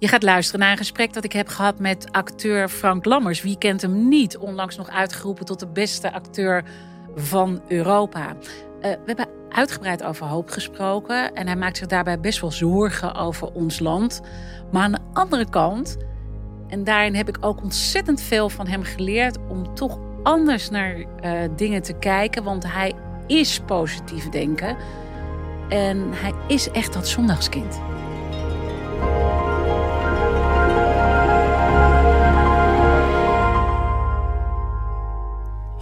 Je gaat luisteren naar een gesprek dat ik heb gehad met acteur Frank Lammers. Wie kent hem niet? Onlangs nog uitgeroepen tot de beste acteur van Europa. Uh, we hebben uitgebreid over hoop gesproken en hij maakt zich daarbij best wel zorgen over ons land. Maar aan de andere kant, en daarin heb ik ook ontzettend veel van hem geleerd om toch anders naar uh, dingen te kijken, want hij is positief denken en hij is echt dat zondagskind.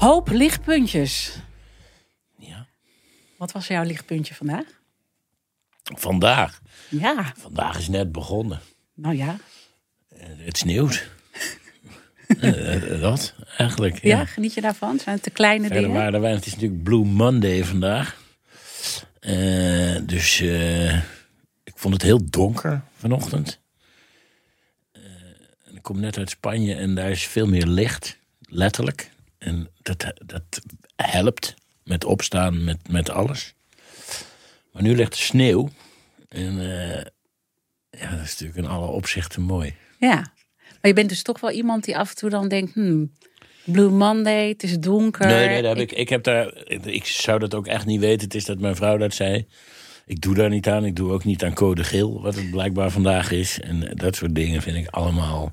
Hoop lichtpuntjes. Ja. Wat was jouw lichtpuntje vandaag? Vandaag? Ja. Vandaag is net begonnen. Nou ja. Het sneeuwt. uh, dat, eigenlijk. Ja. ja. geniet je daarvan? Zijn het de kleine Verder dingen? Maar er het is natuurlijk Blue Monday vandaag. Uh, dus uh, ik vond het heel donker vanochtend. ik kom net uit Spanje en daar is veel meer licht, letterlijk. En dat, dat helpt met opstaan, met, met alles. Maar nu ligt er sneeuw. En uh, ja, dat is natuurlijk in alle opzichten mooi. Ja, maar je bent dus toch wel iemand die af en toe dan denkt... Hmm, Blue Monday, het is donker. Nee, nee heb ik, ik, heb daar, ik zou dat ook echt niet weten. Het is dat mijn vrouw dat zei. Ik doe daar niet aan. Ik doe ook niet aan code geel, wat het blijkbaar vandaag is. En dat soort dingen vind ik allemaal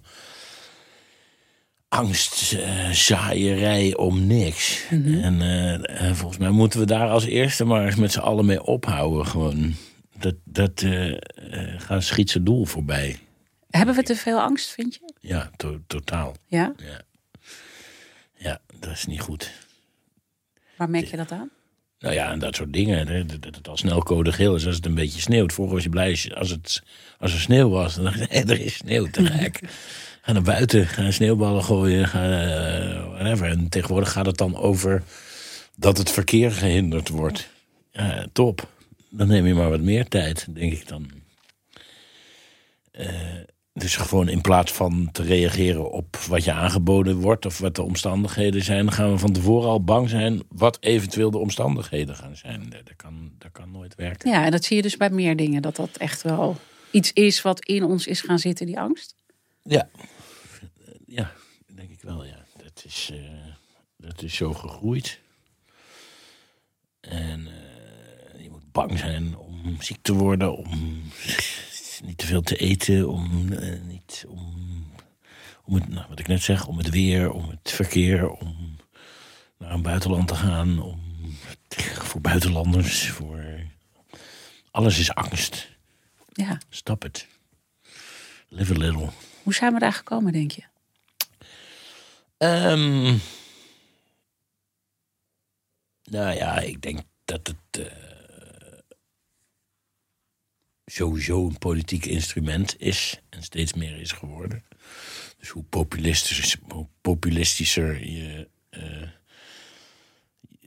angstzaaierij uh, om niks. Mhm. En uh, volgens mij moeten we daar als eerste maar eens met z'n allen mee ophouden. Gewoon. Dat, dat uh, gaat schiet zijn doel voorbij. Hebben we te veel angst, vind je? Ja, to totaal. Ja? ja? Ja, dat is niet goed. Waar merk je dat aan? Nou ja, en dat soort dingen. Dat het al snel code geel is als het een beetje sneeuwt. Vroeger was je blij als, het, als er sneeuw was. Dan dacht je, er is sneeuw, te gek. Ga naar buiten, ga sneeuwballen gooien, ga, uh, whatever. En tegenwoordig gaat het dan over dat het verkeer gehinderd wordt. Ja, top. Dan neem je maar wat meer tijd, denk ik dan. Uh, dus gewoon in plaats van te reageren op wat je aangeboden wordt of wat de omstandigheden zijn, gaan we van tevoren al bang zijn wat eventueel de omstandigheden gaan zijn. Dat kan, dat kan nooit werken. Ja, en dat zie je dus bij meer dingen, dat dat echt wel iets is wat in ons is gaan zitten, die angst. Ja, ja denk ik wel, ja. Dat is, uh, dat is zo gegroeid. En uh, je moet bang zijn om ziek te worden, om niet te veel te eten, om uh, niet om, om het, nou, wat ik net zeg, om het weer, om het verkeer, om naar een buitenland te gaan, om voor buitenlanders, voor alles is angst. Ja. Stop het. Live a little. Hoe zijn we daar gekomen, denk je? Um, nou ja, ik denk dat het uh, sowieso een politiek instrument is en steeds meer is geworden. Dus hoe populistischer, hoe populistischer je, uh,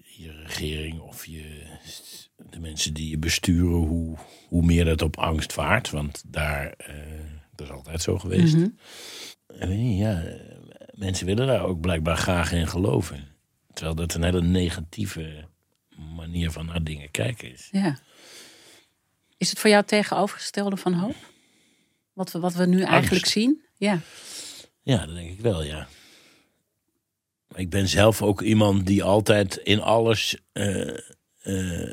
je regering of je, de mensen die je besturen, hoe, hoe meer dat op angst vaart. Want daar, uh, dat is altijd zo geweest. Mm -hmm. En ja, mensen willen daar ook blijkbaar graag in geloven. Terwijl dat een hele negatieve manier van naar dingen kijken is. Ja. Is het voor jou tegenovergestelde van hoop? Wat we, wat we nu eigenlijk zien? Ja. Ja, dat denk ik wel, ja. Ik ben zelf ook iemand die altijd in alles uh, uh,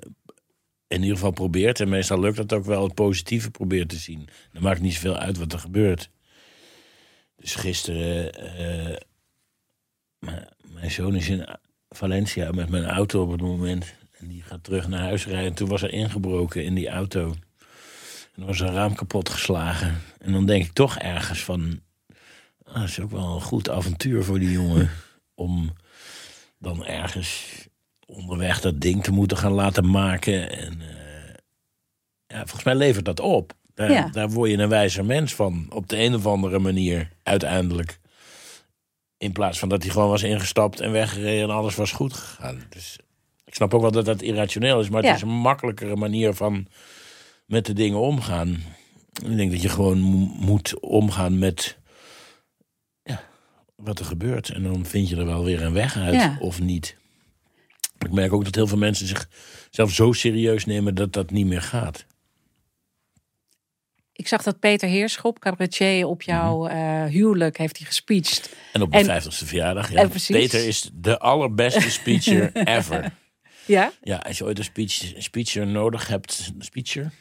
in ieder geval probeert, en meestal lukt dat ook wel, het positieve probeert te zien. Dan maakt niet zoveel uit wat er gebeurt. Dus gisteren, uh, mijn zoon is in Valencia met mijn auto op het moment. En die gaat terug naar huis rijden. Toen was er ingebroken in die auto. En er was een raam kapot geslagen. En dan denk ik toch ergens van... Ah, dat is ook wel een goed avontuur voor die jongen. om dan ergens onderweg dat ding te moeten gaan laten maken. En uh, ja, volgens mij levert dat op. Daar, Ja. daar word je een wijzer mens van. Op de een of andere manier, uiteindelijk. In plaats van dat hij gewoon was ingestapt en weggereden en alles was goed gegaan. Dus ik snap ook wel dat dat irrationeel is, maar het Ja. is een makkelijkere manier van met de dingen omgaan. Ik denk dat je gewoon mo- moet omgaan met ja, wat er gebeurt. En dan vind je er wel weer een weg uit, Ja. of niet. Ik merk ook dat heel veel mensen zichzelf zo serieus nemen dat dat niet meer gaat. Ik zag dat Peter Heerschop, cabaretier, op jouw uh, huwelijk heeft hij gespeecht. En op mijn vijftigste verjaardag. Ja. Peter is de allerbeste speecher ever. Ja? Ja, als je ooit een speech, speecher nodig hebt, een speecher,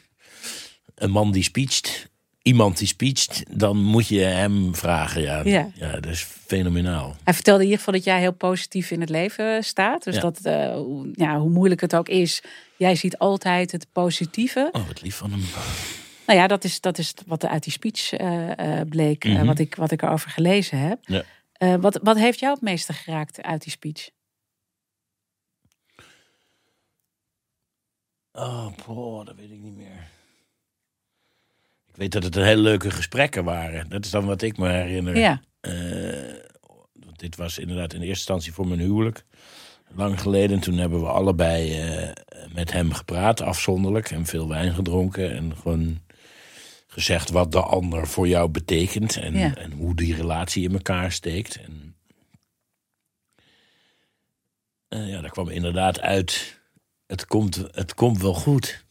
een man die speecht, iemand die speecht, dan moet je hem vragen. Ja, ja. ja dat is fenomenaal. Hij vertelde in ieder geval dat jij heel positief in het leven staat. Dus dat, uh, ja, hoe moeilijk het ook is, jij ziet altijd het positieve. Oh, wat lief van hem. Nou ja, dat is, dat is wat uit die speech uh, bleek, mm wat, ik, wat ik erover gelezen heb. Ja. wat, wat heeft jou het meeste geraakt uit die speech? Oh, boah, dat weet ik niet meer. Ik weet dat het een hele leuke gesprekken waren. Dat is dan wat ik me herinner. Ja. Uh, want dit was inderdaad in eerste instantie voor mijn huwelijk. Lang geleden. Toen hebben we allebei uh, met hem gepraat, afzonderlijk. En veel wijn gedronken. En gewoon gezegd wat de ander voor jou betekent. En, ja. en hoe die relatie in elkaar steekt. En uh, ja, daar kwam inderdaad uit het komt, het komt wel goed.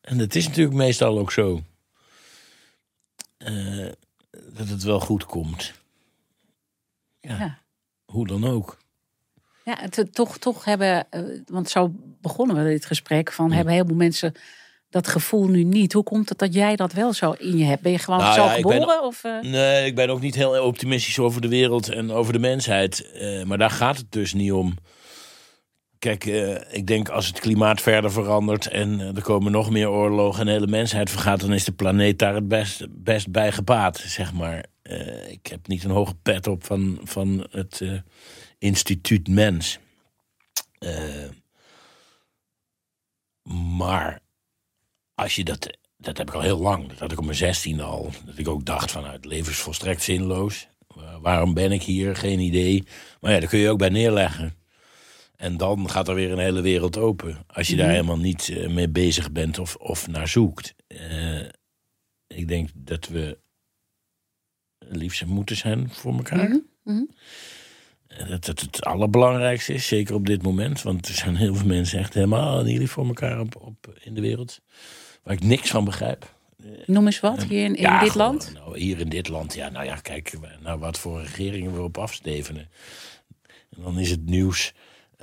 En het is natuurlijk meestal ook zo. Uh, dat het wel goed komt. Ja, Hoe dan ook. Ja, het, toch, toch hebben, uh, want zo begonnen we dit gesprek, van hebben heel veel mensen dat gevoel nu niet. Hoe komt het dat jij dat wel zo in je hebt? Ben je gewoon nou, zo ja, geboren? Ben, of, uh... Nee, ik ben ook niet heel optimistisch over de wereld en over de mensheid. maar daar gaat het dus niet om. Kijk, uh, ik denk als het klimaat verder verandert en er komen nog meer oorlogen en de hele mensheid vergaat, dan is de planeet daar het best, best bij gebaat, zeg maar. Ik heb niet een hoge pet op van, van het instituut Mens. maar als je dat, dat heb ik al heel lang, dat had ik op mijn zestiende al, dat ik ook dacht van nou, het leven is volstrekt zinloos. waarom ben ik hier? Geen idee. Maar ja, daar kun je ook bij neerleggen. En dan gaat er weer een hele wereld open. Als je daar mhm. helemaal niet eh, mee bezig bent of, of naar zoekt. Uh, ik denk dat we liefst moeten zijn voor elkaar. Mm -hmm. Dat het het allerbelangrijkste is, zeker op dit moment. Want er zijn heel veel mensen echt helemaal niet lief voor elkaar op, op, in de wereld. Waar ik niks van begrijp. Noem eens wat, hier in, in dit land? Nou, hier in dit land, ja, nou ja, kijk nou, wat voor regeringen we op afstevenen. En dan is het nieuws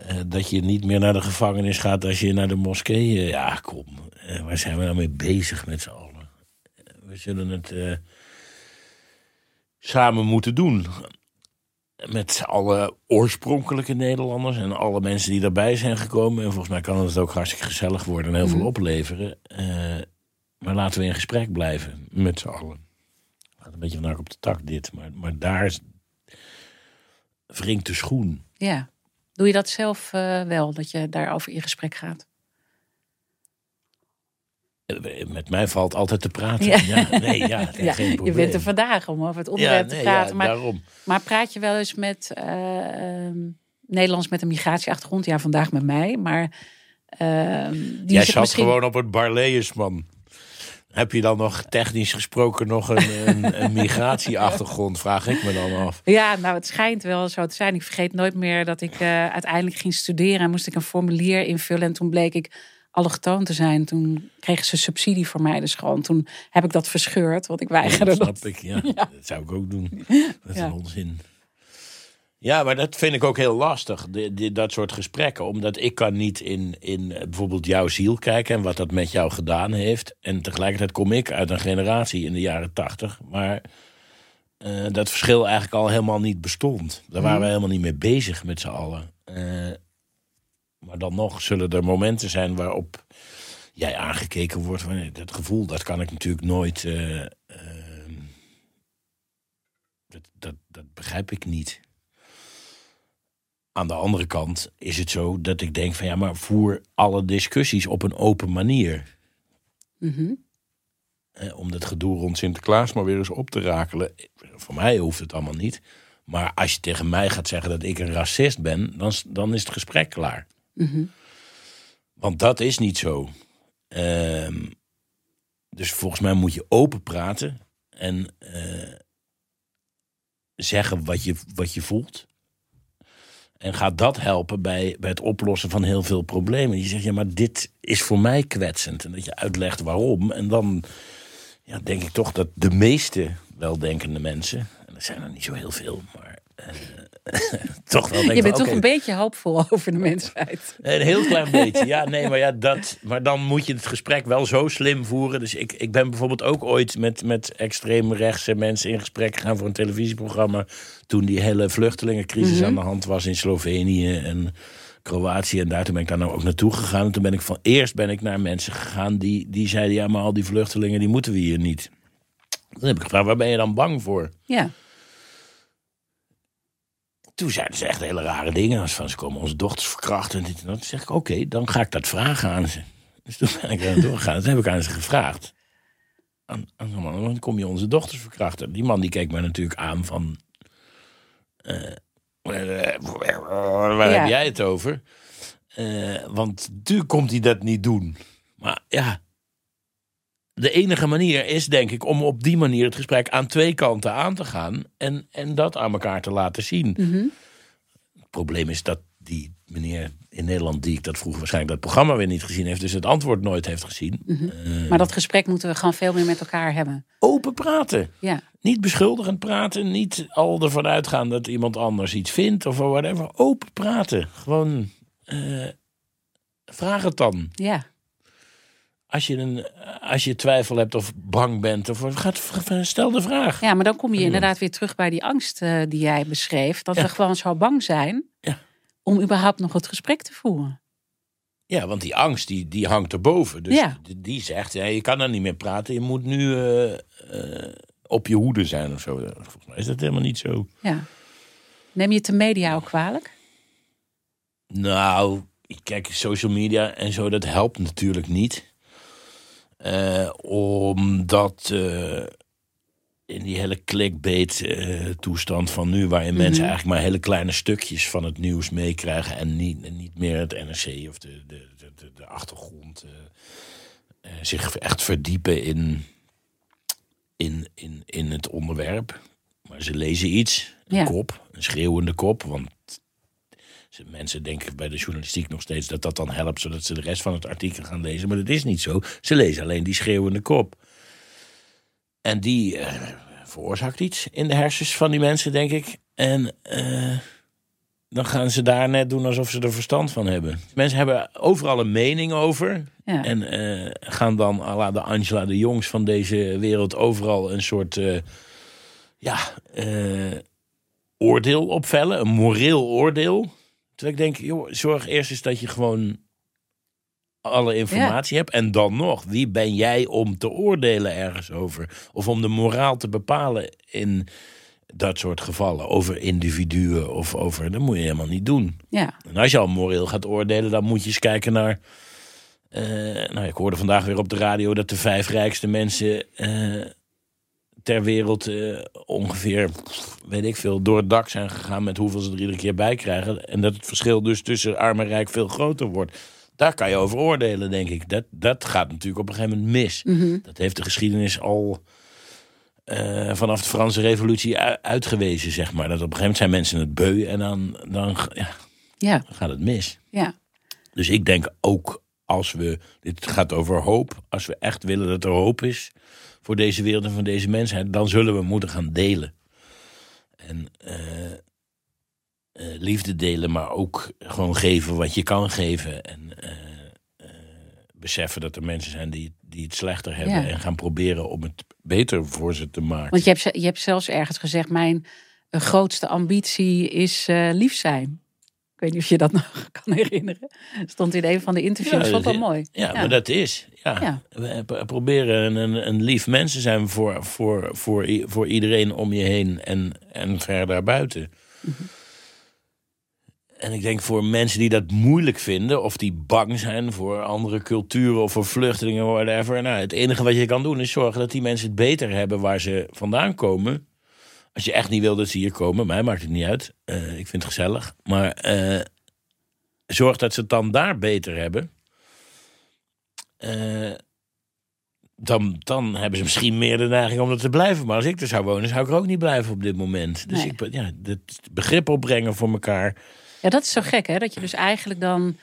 uh, dat je niet meer naar de gevangenis gaat als je naar de moskee. Uh, ja, kom. Uh, waar zijn we nou mee bezig met z'n allen? we zullen het samen moeten doen. Met alle oorspronkelijke Nederlanders en alle mensen die daarbij zijn gekomen. En volgens mij kan het ook hartstikke gezellig worden en heel veel mhm. opleveren. maar laten we in gesprek blijven met z'n allen. Gaat een beetje vandaag op de tak dit, maar, maar daar wringt de schoen. Ja. Doe je dat zelf uh, wel, dat je daarover in gesprek gaat? Eh, met mij valt altijd te praten. Ja. nee, ja, ja je bent er vandaag om over het onderwerp te praten. maar, daarom. maar praat je wel eens met uh, Nederlands met een migratieachtergrond? Ja, vandaag met mij. Maar uh, die Jij zat misschien... gewoon op het Barleesman. Heb je dan nog technisch gesproken nog een, een, een, migratieachtergrond, vraag ik me dan af. Ja, nou het schijnt wel zo te zijn. Ik vergeet nooit meer dat ik uh, uiteindelijk ging studeren en moest ik een formulier invullen. En toen bleek ik allochtoon te zijn. Toen kregen ze subsidie voor mij dus gewoon. Toen heb ik dat verscheurd, want ik weigerde ja, dat. Snap ik, ja. Dat zou ik ook doen. Dat is een onzin. Ja, maar dat vind ik ook heel lastig, die, dat soort gesprekken. Omdat ik kan niet in, in eh, bijvoorbeeld jouw ziel kijken en wat dat met jou gedaan heeft. En tegelijkertijd kom ik uit een generatie in de jaren tachtig waar uh, dat verschil eigenlijk al helemaal niet bestond. Daar waren we mhm. helemaal niet mee bezig met z'n allen. Uh, maar dan nog zullen er momenten zijn waarop jij aangekeken wordt. Dat gevoel, dat kan ik natuurlijk nooit... Uh, dat, dat, dat begrijp ik niet. Aan de andere kant is het zo dat ik denk van ja, maar voer alle discussies op een open manier. Mm eh, om dat gedoe rond Sinterklaas maar weer eens op te rakelen. Voor mij hoeft het allemaal niet. Maar als je tegen mij gaat zeggen dat ik een racist ben, dan, dan is het gesprek klaar. Mm Want dat is niet zo. Ehm, dus volgens mij moet je open praten en uh, zeggen wat je, wat je voelt. En gaat dat helpen bij, bij het oplossen van heel veel problemen. Je zegt, ja, maar dit is voor mij kwetsend. En dat je uitlegt waarom. En dan ja, denk ik toch dat de meeste weldenkende mensen, en er zijn er niet zo heel veel, maar eh, toch wel denk Je bent van, toch een beetje hoopvol over de mensheid. Een heel klein beetje, ja, nee, maar ja, dat. Maar dan moet je het gesprek wel zo slim voeren. Dus ik, ik ben bijvoorbeeld ook ooit met, met extreemrechtse mensen in gesprek gegaan voor een televisieprogramma. Toen die hele vluchtelingencrisis aan de hand was in Slovenië en Kroatië. En daar toen ben ik daar nou ook naartoe gegaan. En toen ben ik van eerst ben ik naar mensen gegaan die, die zeiden: ja, maar al die vluchtelingen die moeten we hier niet. Dan heb ik gevraagd: waar ben je dan bang voor? Ja. Toen zeiden ze echt hele rare dingen. Als van ze komen onze dochters verkrachten. En dit en dat. Toen zeg ik, oké, dan ga ik dat vragen aan ze. Dus toen ben ik er doorgegaan. Toen heb ik aan ze gevraagd. Aan, aan zo'n man, dan kom je onze dochters verkrachten. Die man die keek mij natuurlijk aan van... eh, waar Ja. heb jij het over? Eh, want natuurlijk komt hij dat niet doen. Maar ja... De enige manier is, denk ik, om op die manier het gesprek aan twee kanten aan te gaan. En, en dat aan elkaar te laten zien. Mhm. Het probleem is dat die meneer in Nederland, die ik dat vroeg, waarschijnlijk dat programma weer niet gezien heeft, dus het antwoord nooit heeft gezien. Eh, Maar dat gesprek moeten we gewoon veel meer met elkaar hebben. open praten. Ja. Niet beschuldigend praten, niet al ervan uitgaan dat iemand anders iets vindt of whatever. Open praten. Gewoon eh, vraag het dan. Ja. Als je, een, als je twijfel hebt of bang bent, of gaat, stel de vraag. ja, maar dan kom je inderdaad weer terug bij die angst eh, die jij beschreef. Dat Ja. we gewoon zo bang zijn Ja. om überhaupt nog het gesprek te voeren. Ja, want die angst die, die hangt erboven. Dus Ja. die, die zegt, ja, je kan er niet meer praten. Je moet nu eh, eh, op je hoede zijn of zo. Volgens mij is dat helemaal niet zo. Ja. Neem je het de media ook kwalijk? Nou, kijk, social media en zo, dat helpt natuurlijk niet. Eh, omdat eh, in die hele clickbait eh, toestand van nu... waarin mensen eigenlijk maar hele kleine stukjes van het nieuws meekrijgen... en niet, niet meer het NRC of de, de, de, de, achtergrond... zich echt verdiepen in, in, in, in het onderwerp. Maar ze lezen iets, een Ja. kop, een schreeuwende kop... want Mensen denken bij de journalistiek nog steeds dat dat dan helpt, zodat ze de rest van het artikel gaan lezen. Maar dat is niet zo. Ze lezen alleen die schreeuwende kop. En die eh, veroorzaakt iets in de hersens van die mensen, denk ik. En eh, dan gaan ze daar net doen alsof ze er verstand van hebben. Mensen hebben overal een mening over. Ja. En eh, gaan dan, à la de Angela de Jongs van deze wereld, overal een soort ja, oordeel opvellen. Een moreel oordeel. Terwijl ik denk, joh, zorg eerst eens dat je gewoon alle informatie hebt. En dan nog, wie ben jij om te oordelen ergens over? Of om de moraal te bepalen in dat soort gevallen. Over individuen of over... Dat moet je helemaal niet doen. ja. En als je al moreel gaat oordelen, dan moet je eens kijken naar. eh, nou, ik hoorde vandaag weer op de radio dat de vijf rijkste mensen eh, ter wereld eh, ongeveer, weet ik veel, door het dak zijn gegaan met hoeveel ze er iedere keer bij krijgen. En dat het verschil dus tussen arm en rijk veel groter wordt. Daar kan je over oordelen, denk ik. Dat, dat gaat natuurlijk op een gegeven moment mis. Dat heeft de geschiedenis al eh, vanaf de Franse Revolutie uitgewezen, zeg maar. Dat op een gegeven moment zijn mensen het beu en dan, dan ja, Ja. gaat het mis. Ja. Dus ik denk ook als we, dit gaat over hoop, als we echt willen dat er hoop is voor deze wereld en voor deze mensheid, dan zullen we moeten gaan delen. En eh, eh, liefde delen, maar ook gewoon geven wat je kan geven. En eh, beseffen dat er mensen zijn die, die het slechter hebben Ja. en gaan proberen om het beter voor ze te maken. Want je hebt, je hebt zelfs ergens gezegd: Mijn grootste ambitie is lief zijn. Ik weet niet of je dat nog kan herinneren. Stond in een van de interviews. Ja, vond wel dat- mooi. Ja, maar dat is. Ja. Ja. We p- proberen een, een lief mens te zijn voor, voor, voor, voor iedereen om je heen en, en ver daarbuiten. En ik denk voor mensen die dat moeilijk vinden, of die bang zijn voor andere culturen of voor vluchtelingen, whatever. Nou, het enige wat je kan doen is zorgen dat die mensen het beter hebben waar ze vandaan komen. Als je echt niet wil dat ze hier komen, mij maakt het niet uit. Eh, ik vind het gezellig. Maar eh, zorg dat ze het dan daar beter hebben. Eh, dan, dan hebben ze misschien meer de neiging om er te blijven. Maar als ik er zou wonen, zou ik er ook niet blijven op dit moment. Dus Nee. ik, ja, het begrip opbrengen voor elkaar. Ja, dat is zo gek, hè? Dat je dus eigenlijk dan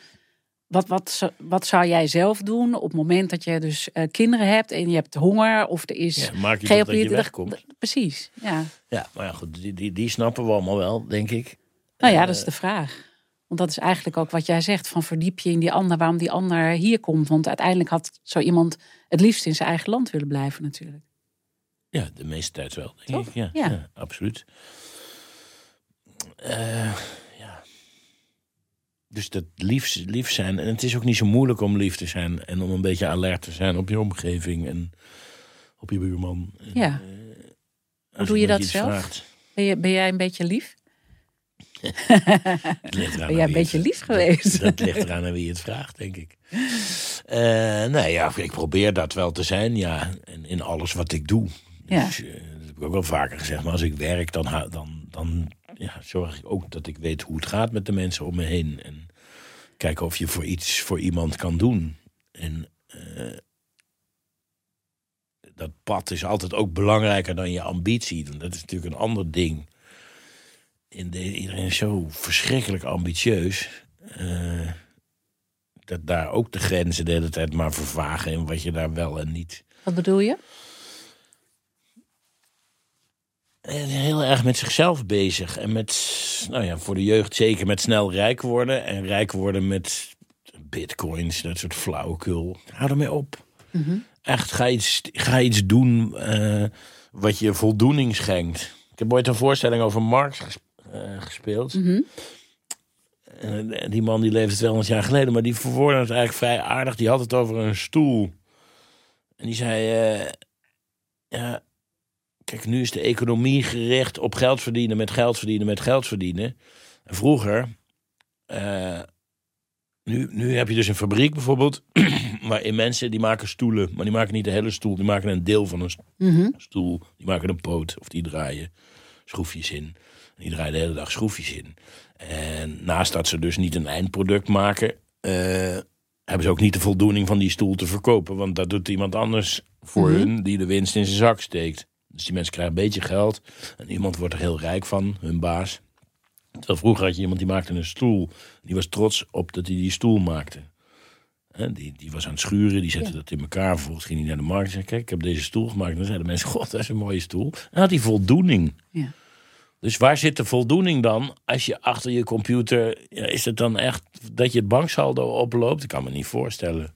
wat, wat, wat zou jij zelf doen op het moment dat je dus eh, kinderen hebt en je hebt honger of er is Ja, maak je dat, dat je wegkomt. Precies, ja. Ja, maar ja, goed, die, die, die snappen we allemaal wel, denk ik. Nou ja, Eh, dat is de vraag. Want dat is eigenlijk ook wat jij zegt: van verdiep je in die ander, waarom die ander hier komt. Want uiteindelijk had zo iemand het liefst in zijn eigen land willen blijven, natuurlijk. Ja, de meeste tijd wel, denk Toch? ik. Ja, Ja. ja. absoluut. Eh. Dus dat lief, lief zijn. En het is ook niet zo moeilijk om lief te zijn. En om een beetje alert te zijn op je omgeving en op je buurman. Ja. eh, als doe je dat zelf? vraagt. Ben, je, ben jij een beetje lief? Ben jij een beetje het- lief geweest? Dat, dat ligt eraan aan wie het vraagt, denk ik. Nee, ja, ik probeer dat wel te zijn, ja. En in alles wat ik doe. Ja. Dus, eh, dat heb ik ook wel vaker gezegd. Maar als ik werk, dan, dan, dan ja, zorg ik ook dat ik weet hoe het gaat met de mensen om me heen. En kijken of je voor iets voor iemand kan doen. En eh, dat pad is altijd ook belangrijker dan je ambitie. Dat is natuurlijk een ander ding. In de, iedereen is zo verschrikkelijk ambitieus. eh, dat daar ook de grenzen de hele tijd maar vervagen. En wat je daar wel en niet. Wat bedoel je? Heel erg met zichzelf bezig. En met, nou ja, voor de jeugd zeker met snel rijk worden. En rijk worden met bitcoins, dat soort flauwekul. Hou ermee op. Echt, ga iets, ga iets doen eh, wat je voldoening schenkt. Ik heb ooit een voorstelling over Marx ges- eh, gespeeld. En eh, die man die leefde 200 jaar geleden, maar die verwoordde het eigenlijk vrij aardig. Die had het over een stoel. En die zei: eh, Ja, kijk, nu is de economie gericht op geld verdienen, met geld verdienen, met geld verdienen. En vroeger, eh, nu, nu heb je dus een fabriek bijvoorbeeld, waarin mensen die maken stoelen, maar die maken niet de hele stoel, die maken een deel van een Mhm. stoel, die maken een poot of die draaien schroefjes in. Die draaien de hele dag schroefjes in. En naast dat ze dus niet een eindproduct maken, eh, hebben ze ook niet de voldoening van die stoel te verkopen. Want dat doet iemand anders voor Mhm. hun die de winst in zijn zak steekt. Dus die mensen krijgen een beetje geld. En iemand wordt er heel rijk van, hun baas. Terwijl vroeger had je iemand die maakte een stoel. Die was trots op dat hij die stoel maakte. Die, die was aan het schuren, die zette Ja. dat in elkaar. Vervolgens ging hij naar de markt en zei: Kijk, ik heb deze stoel gemaakt. En dan zeiden mensen: God, dat is een mooie stoel. En had hij voldoening. Ja. Dus waar zit de voldoening dan als je achter je computer. Ja, is het dan echt dat je het banksaldo oploopt? Ik kan me niet voorstellen.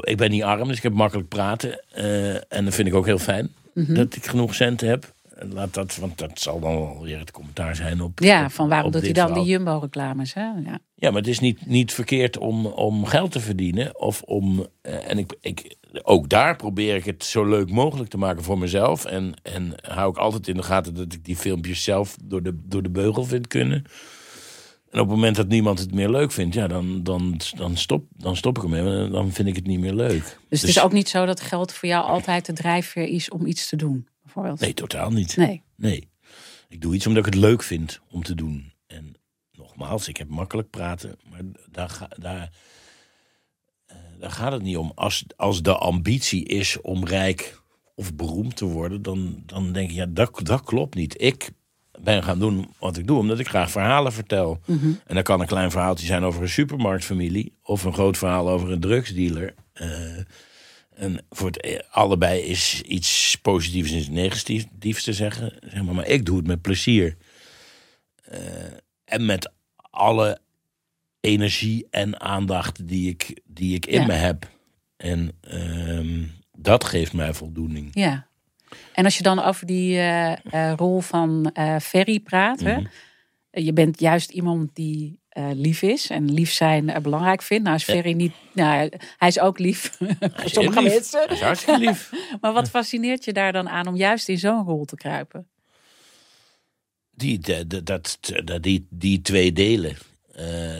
Ik ben niet arm, dus ik heb makkelijk praten. eh, en dat vind ik ook heel fijn Mhm. dat ik genoeg centen heb. En Laat dat, want dat zal dan wel weer het commentaar zijn op. Ja, van waarom doet hij dan verhaal. die Jumbo-reclames? Hè? Ja. Ja, maar het is niet, niet verkeerd om, om geld te verdienen. Of om, eh, en ik, ik, ook daar probeer ik het zo leuk mogelijk te maken voor mezelf. En, en hou ik altijd in de gaten dat ik die filmpjes zelf door de, door de beugel vind kunnen. En op het moment dat niemand het meer leuk vindt, ja, dan, dan, dan, stop, dan stop ik ermee. Dan vind ik het niet meer leuk. Dus, het is ook niet zo dat geld voor jou altijd de drijfveer is om iets te doen, bijvoorbeeld. Nee, totaal niet. Nee. Nee. Ik doe iets omdat ik het leuk vind om te doen. En nogmaals, ik heb makkelijk praten, maar daar, ga, daar, eh, daar gaat het niet om. Als, als de ambitie is om rijk of beroemd te worden, dan, dan denk ik, ja, dat, dat klopt niet. Ik ben gaan doen wat ik doe, omdat ik graag verhalen vertel. En dat kan een klein verhaaltje zijn over een supermarktfamilie, of een groot verhaal over een drugsdealer. Eh, en voor het eh, allebei is iets positiefs en iets negatiefs te zeggen. Zeg maar, maar ik doe het met plezier. Eh, en met alle energie en aandacht die ik, die ik in Ja. me heb. En ehm, dat geeft mij voldoening. Ja. En als je dan over die eh, eh, rol van eh Ferry praat. hè? Mhm. Je bent juist iemand die lief is en lief zijn belangrijk vindt. Nou is Ferry niet... Nou, hij is ook lief voor sommige lief. mensen. Hij is hartstikke lief. Maar wat fascineert je daar dan aan om juist in zo'n rol te kruipen? Die, dat, dat, die, die twee delen,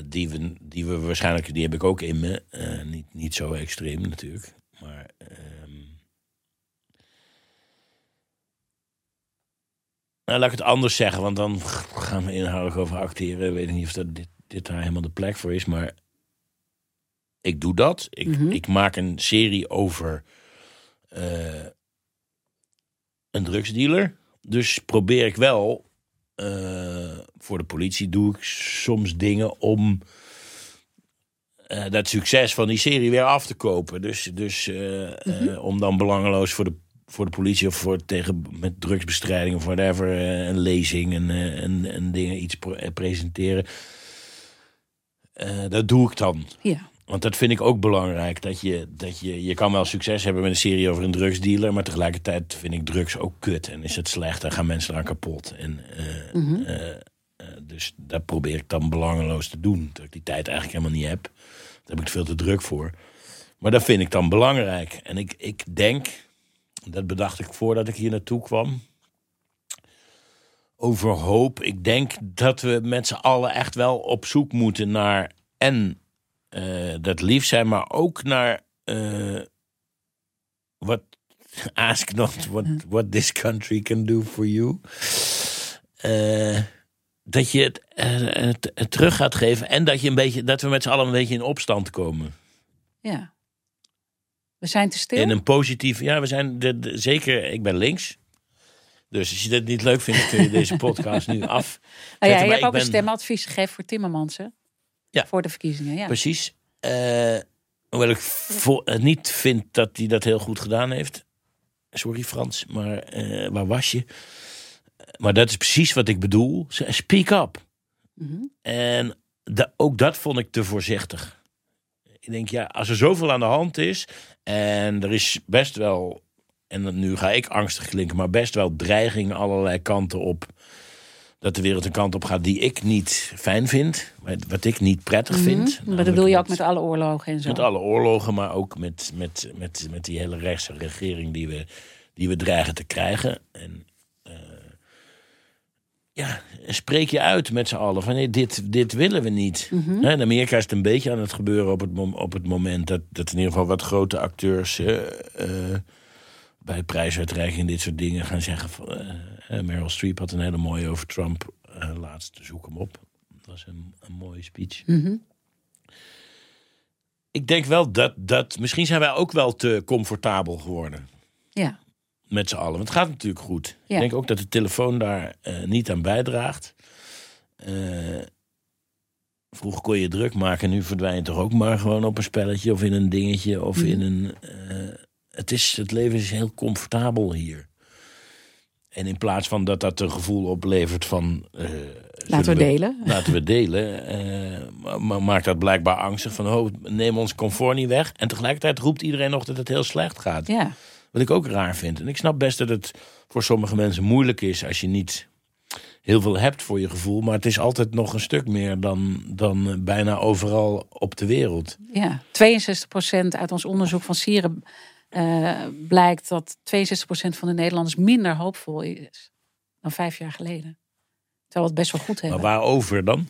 die, we, die we waarschijnlijk, die heb ik ook in me. Niet, niet zo extreem natuurlijk. Maar nou, laat ik het anders zeggen, want dan gaan we inhoudelijk over acteren. Ik weet niet of dat dit, dit daar helemaal de plek voor is, maar ik doe dat. Ik, Mhm. ik maak een serie over eh, een drugsdealer. Dus probeer ik wel eh, voor de politie doe ik soms dingen om eh, dat succes van die serie weer af te kopen. Dus, dus eh, om dan belangeloos voor de, voor de politie of voor, tegen, met drugsbestrijding of whatever, eh, een lezing en, eh, en, en dingen, iets eh, presenteren. Dat doe ik dan. Ja. Want dat vind ik ook belangrijk. Dat je, dat je, je kan wel succes hebben met een serie over een drugsdealer. Maar tegelijkertijd vind ik drugs ook kut. En is het slecht en gaan mensen eraan kapot. En, Mhm. dus dat probeer ik dan belangeloos te doen. Dat ik die tijd eigenlijk helemaal niet heb. Daar heb ik veel te druk voor. Maar dat vind ik dan belangrijk. En ik, ik denk, dat bedacht ik voordat ik hier naartoe kwam. Over hoop. Ik denk dat we met z'n allen echt wel op zoek moeten naar. En eh, dat lief zijn, maar ook naar. eh, wat. Ask not what, what this country can do for you. Eh, dat je het, het, het terug gaat geven. En dat, je een beetje, dat we met z'n allen een beetje in opstand komen. ja. We zijn te stil. In een positief. Ja, we zijn de, de- zeker. Ik ben links. Dus als je dat niet leuk vindt, kun je deze podcast nu af. Nou ja, je hebt ook ben- een stemadvies gegeven voor Timmermans, hè? Ja. Voor de verkiezingen, ja. Precies. Eh, hoewel ik eh, niet vind dat hij dat heel goed gedaan heeft. Sorry Frans, maar eh, waar was je? Maar dat is precies wat ik bedoel. Speak up. Mhm. En da- ook dat vond ik te voorzichtig. Ik denk, ja, als er zoveel aan de hand is... en er is best wel... en nu ga ik angstig klinken... maar best wel dreiging allerlei kanten op... dat de wereld een kant op gaat die ik niet fijn vind. wat- ik niet prettig vind. Mhm. Maar dat bedoel je ook met alle oorlogen en zo. met alle oorlogen, maar ook met, met, met, met die hele rechtse regering die we, die we dreigen te krijgen. En ja, spreek je uit met z'n allen van nee, dit, dit willen we niet. Hè, In Amerika is het een beetje aan het gebeuren op het, op het moment dat, dat in ieder geval wat grote acteurs eh, eh, bij prijsuitreiking dit soort dingen gaan zeggen. Van, eh, Meryl Streep had een hele mooie over Trump eh, laatst, zoek hem op. Dat was een, een mooie speech Mhm. ik denk wel dat, dat. Misschien zijn wij ook wel te comfortabel geworden. Ja. Met z'n allen. Want het gaat natuurlijk goed. Ja. Ik denk ook dat de telefoon daar eh, niet aan bijdraagt. Eh, vroeger kon je druk maken. Nu verdwijn je toch ook maar gewoon op een spelletje of in een dingetje. Of Mhm. in een. eh, het, is, het leven is heel comfortabel hier. En in plaats van dat dat een gevoel oplevert van. Laten we delen. laten we delen. maar maakt dat blijkbaar angstig van oh, neem ons comfort niet weg. En tegelijkertijd roept iedereen nog dat het heel slecht gaat. Ja. Wat ik ook raar vind. En ik snap best dat het voor sommige mensen moeilijk is als je niet heel veel hebt voor je gevoel. Maar het is altijd nog een stuk meer dan, dan bijna overal op de wereld. Ja, 62% uit ons onderzoek van Sieren eh, blijkt dat 62% van de Nederlanders minder hoopvol is dan vijf jaar geleden. Terwijl we het best wel goed Maar hebben. waarover dan?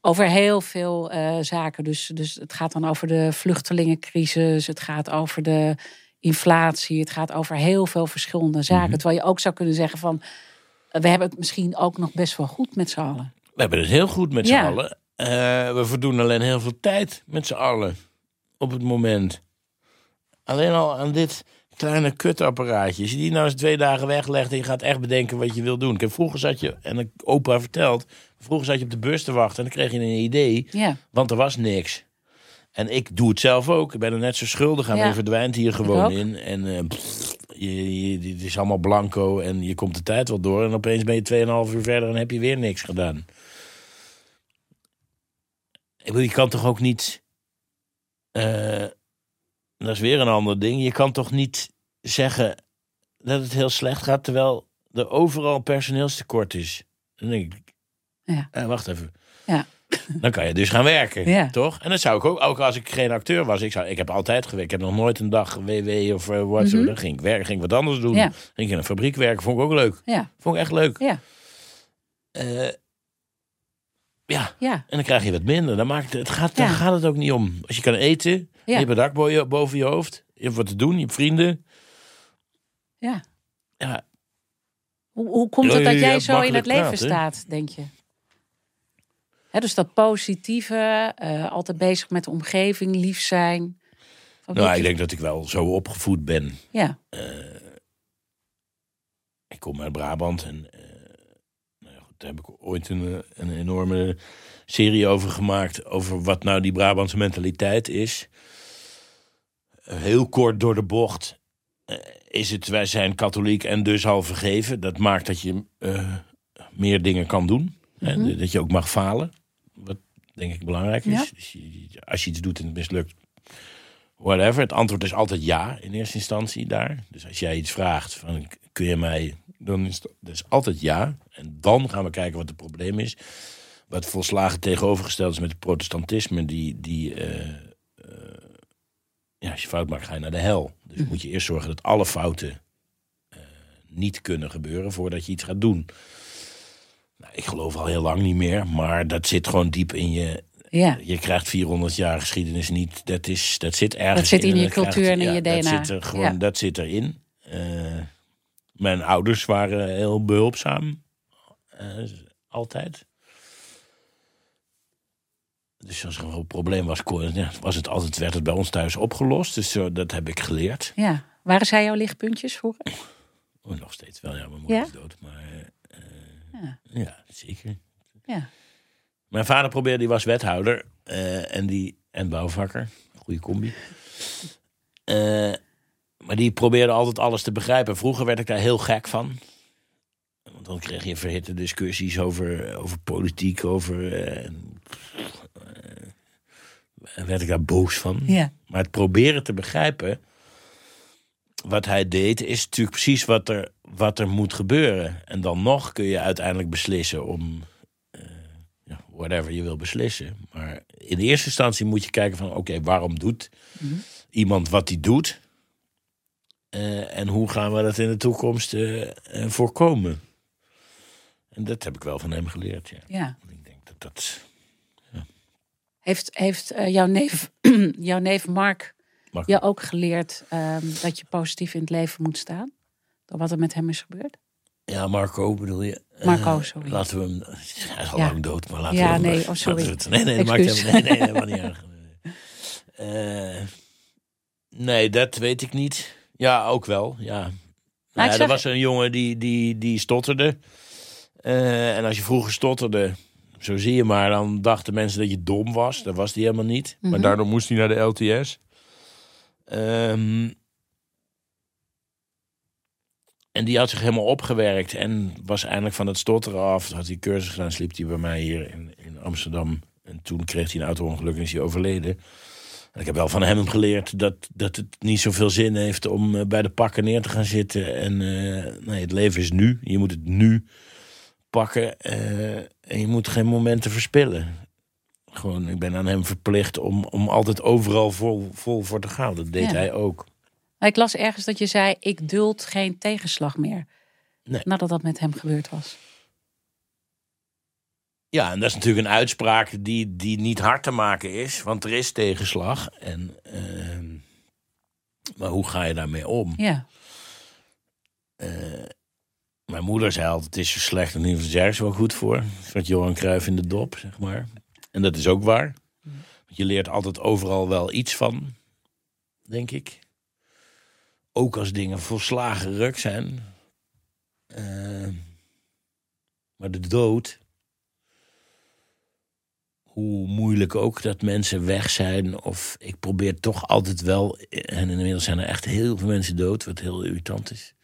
Over heel veel eh, zaken. Dus, dus het gaat dan over de vluchtelingencrisis. Het gaat over de inflatie. Het gaat over heel veel verschillende zaken. Mhm. Terwijl je ook zou kunnen zeggen van... We hebben het misschien ook nog best wel goed met z'n allen. We hebben het heel goed met z'n Ja. allen. Eh, we verdoen alleen heel veel tijd met z'n allen. Op het moment. Alleen al aan dit kleine kutapparaatje. Als je die nou eens twee dagen weglegt en je gaat echt bedenken wat je wil doen. Kijk, vroeger zat je, en ik opa verteld, vroeger zat je op de bus te wachten en dan kreeg je een idee, Ja, want er was niks. En ik doe het zelf ook. Ik ben er net zo schuldig aan. Ja. Je verdwijnt hier gewoon in. En pff, je, je, het is allemaal blanco en je komt de tijd wel door. En opeens ben je 2,5 uur verder en heb je weer niks gedaan. Ik bedoel, je kan toch ook niet... eh, dat is weer een ander ding. Je kan toch niet zeggen dat het heel slecht gaat... terwijl er overal personeelstekort is. Dan denk ik... Ja. eh, wacht even. Ja. Dan kan je dus gaan werken, Ja. toch? En dat zou ik ook, ook als ik geen acteur was. Ik, zou, ik heb altijd gewerkt. Ik heb nog nooit een dag WW of eh, wat zo. Mhm. Dan ging ik werken, ging ik wat anders doen. Ja. Ging ik in een fabriek werken. Vond ik ook leuk. ja, Vond ik echt leuk. ja, Eh, ja, ja. en dan krijg je wat minder. Dan maakt het, het gaat. Daar gaat het ook niet om. Als je kan eten, je hebt een dak boven je hoofd. Je hebt wat te doen, je hebt vrienden. ja. Ja, Hoe, hoe komt het dat jij zo in het leven staat, denk je? Dus dat positieve, eh, altijd bezig met de omgeving, lief zijn. Nou, ik denk dat ik wel zo opgevoed ben. Ja, Ik kom uit Brabant en eh, nou ja, goed, daar heb ik ooit een, eh, een enorme serie over gemaakt. Over wat nou die Brabantse mentaliteit is. Eh, Heel kort door de bocht eh, is het, wij zijn katholiek en dus al vergeven. Dat maakt dat je eh, meer dingen kan doen. hè, Dat je ook mag falen. Wat denk ik belangrijk is. Ja. Dus als je iets doet en het mislukt, whatever. Het antwoord is altijd ja in eerste instantie daar. Dus als jij iets vraagt van kun je mij, dan is het is altijd ja. En dan gaan we kijken wat het probleem is. Wat volslagen tegenovergesteld is met het protestantisme, die, die eh, eh, ja, als je fout maakt, ga je naar de hel. Dus moet je eerst zorgen dat alle fouten eh, niet kunnen gebeuren voordat je iets gaat doen. Ik geloof al heel lang niet meer, maar dat zit gewoon diep in je, Ja. je krijgt 400 jaar geschiedenis niet. Dat, is, dat zit ergens Dat zit in je krijgt- cultuur en in ja, je DNA. Dat zit er, gewoon, Ja. dat zit erin. Eh, mijn ouders waren heel behulpzaam. Eh, altijd. Dus als er een probleem was, was het altijd, werd het bij ons thuis opgelost. Dus zo, dat heb ik geleerd. ja. Waren zij jouw lichtpuntjes vroeger? Oh, nog steeds wel, ja. Mijn moeder Ja? is dood. Maar eh, Ja. ja, zeker. Ja. Mijn vader probeerde, die was wethouder eh, en, die, en bouwvakker. Goede combi. Eh, maar die probeerde altijd alles te begrijpen. Vroeger werd ik daar heel gek van. Want dan kreeg je verhitte discussies over, over politiek, over. eh, eh, werd ik daar boos van. Ja. Maar het proberen te begrijpen. Wat hij deed, is natuurlijk precies wat er, wat er moet gebeuren. En dan nog kun je uiteindelijk beslissen om eh, whatever je wil beslissen. Maar in de eerste instantie moet je kijken van oké, waarom doet iemand wat hij doet? Eh, en hoe gaan we dat in de toekomst eh, voorkomen? En dat heb ik wel van hem geleerd, ja. ja. Ik denk dat dat... Heeft, heeft jouw, neef, jouw neef Mark Mag je ook geleerd ehm, dat je positief in het leven moet staan? Door wat er met hem is gebeurd? Ja, Marco bedoel je? Marco, Eh, sorry. Laten we hem... Hij is al Ja. lang dood, maar laten Ja, we hem... nee, oh, sorry. het- nee, nee, dat maakt helemaal, nee, nee, helemaal niet erg. Eh, nee, dat weet ik niet. Ja, ook wel, ja. Nou, ja, er zeg- was een jongen die, die, die stotterde. Eh, en als je vroeger stotterde, zo zie je maar, dan dachten mensen dat je dom was. Dat was hij helemaal niet. Maar daardoor moest hij naar de LTS. Ehm, en die had zich helemaal opgewerkt en was eindelijk van het stotteren af. Had hij cursus gedaan, sliep hij bij mij hier in, in Amsterdam. En toen kreeg hij een auto-ongeluk en is hij overleden. En ik heb wel van hem geleerd dat, dat het niet zoveel zin heeft om eh, bij de pakken neer te gaan zitten. En eh, nee, het leven is nu. Je moet het nu pakken. eh, en je moet geen momenten verspillen. Gewoon, ik ben aan hem verplicht om, om altijd overal vol, vol voor te gaan. Dat deed Ja. hij ook. Ik las ergens dat je zei: ik duld geen tegenslag meer. Nee. Nadat dat met hem gebeurd was. Ja, en dat is natuurlijk een uitspraak die, die niet hard te maken is. Want er is tegenslag. En, ehm, maar hoe ga je daarmee om? Ja. Eh, mijn moeder zei altijd, het is zo slecht en niet is ergens wel goed voor. Zat Johan Cruijff in de dop, zeg maar. En dat is ook waar. Want je leert altijd overal wel iets van, denk ik. Ook als dingen volslagen ruk zijn. Eh, maar de dood, hoe moeilijk ook dat mensen weg zijn. Of ik probeer toch altijd wel, en inmiddels zijn er echt heel veel mensen dood, wat heel irritant is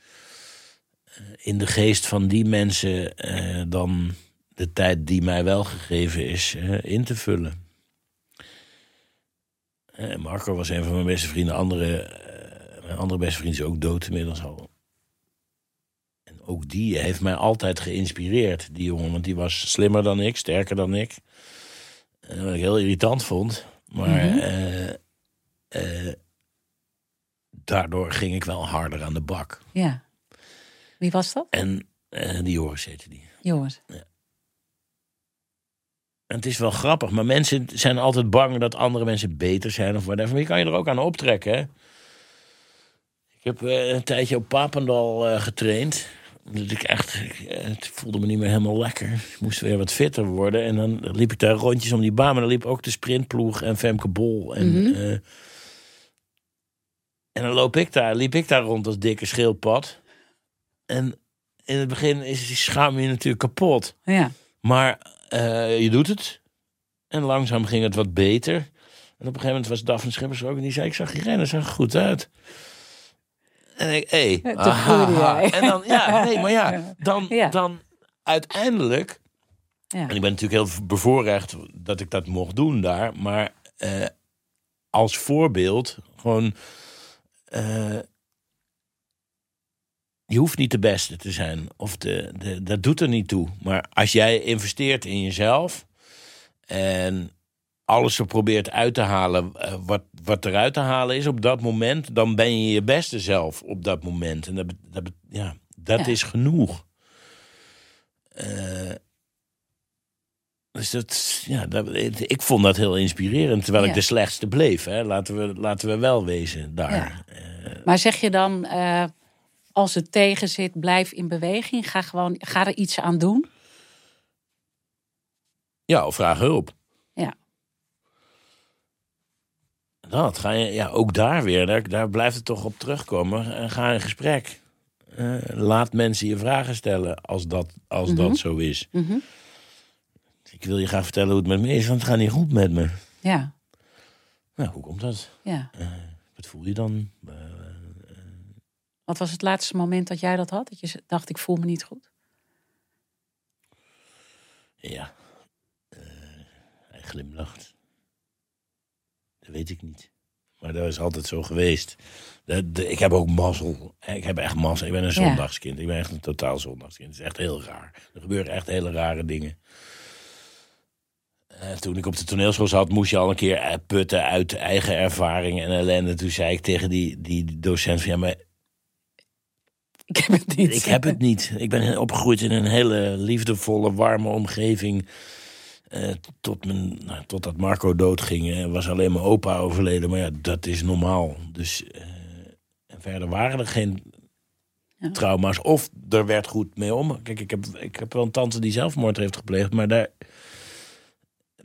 in de geest van die mensen eh, dan de tijd die mij wel gegeven is eh, in te vullen. Eh, Marco was een van mijn beste vrienden. Andere, eh, andere beste vriend is ook dood inmiddels al. En ook die heeft mij altijd geïnspireerd, die jongen. Want die was slimmer dan ik, sterker dan ik. Eh, wat ik heel irritant vond. Maar Mhm. eh, daardoor ging ik wel harder aan de bak. Ja. Wie was dat? En die Joris heette die. Jongens. En het is wel grappig, maar mensen zijn altijd bang dat andere mensen beter zijn of whatever. Maar je kan je er ook aan optrekken? Ik heb eh, een tijdje op Papendal eh, getraind. Dat ik echt, eh, het voelde me niet meer helemaal lekker. Ik moest weer wat fitter worden. En dan liep ik daar rondjes om die baan. Maar dan liep ook de sprintploeg en Femke Bol. En, Mhm. en dan loop ik daar, liep ik daar rond als dikke schildpad. En in het begin is die schaam je natuurlijk kapot. Ja. Maar je doet het. En langzaam ging het wat beter. En op een gegeven moment was Daphne Schippers er ook. En die zei, ik zag je rennen, zag er goed uit. En ik, hé. Hey. En dan, ja, nee, maar ja. Dan, dan uiteindelijk... Ja. En ik ben natuurlijk heel bevoorrecht dat ik dat mocht doen daar. Maar eh, als voorbeeld, gewoon... eh, je hoeft niet de beste te zijn. Of de, de, dat doet er niet toe. Maar als jij investeert in jezelf... en alles er probeert uit te halen eh, wat, wat eruit te halen is op dat moment... dan ben je je beste zelf op dat moment. En dat, dat, ja, dat Ja. is genoeg. Eh, dus dat, ja, dat, ik vond dat heel inspirerend. Terwijl Ja. ik de slechtste bleef. Hè. Laten, we, laten we wel wezen daar. Ja. Eh, Maar zeg je dan, als het tegen zit, blijf in beweging. Ga, gewoon, ga er iets aan doen. Ja, of vraag hulp. Ja. Dat ga je, ja, ook daar weer, daar, daar blijft het toch op terugkomen. En ga in gesprek. Eh, laat mensen je vragen stellen als dat, als Mhm. dat zo is. Mhm. Ik wil je graag vertellen hoe het met me is, want het gaat niet goed met me. Ja, Nou, hoe komt dat? ja. Wat voel je dan? Eh, Wat was het laatste moment dat jij dat had? Dat je dacht, ik voel me niet goed? ja, Eh, hij glimlacht. Dat weet ik niet. Maar dat is altijd zo geweest. De, de- ik heb ook mazzel. Ik heb echt mazzel. Ik ben een zondagskind. Ik ben echt een totaal zondagskind. Het is echt heel raar. Er gebeuren echt hele rare dingen. Eh, toen ik op de toneelschool zat, moest je al een keer eh, putten uit eigen ervaring en ellende. Toen zei ik tegen die, die docent van ja, maar Ik heb het niet. ik heb het niet. Ik ben opgegroeid in een hele liefdevolle, warme omgeving. Eh, tot mijn, nou, totdat Marco doodging, was alleen mijn opa overleden. Maar ja, dat is normaal. Dus eh, en verder waren er geen Ja. trauma's. Of er werd goed mee om. Kijk, ik heb, ik heb wel een tante die zelfmoord heeft gepleegd. Maar daar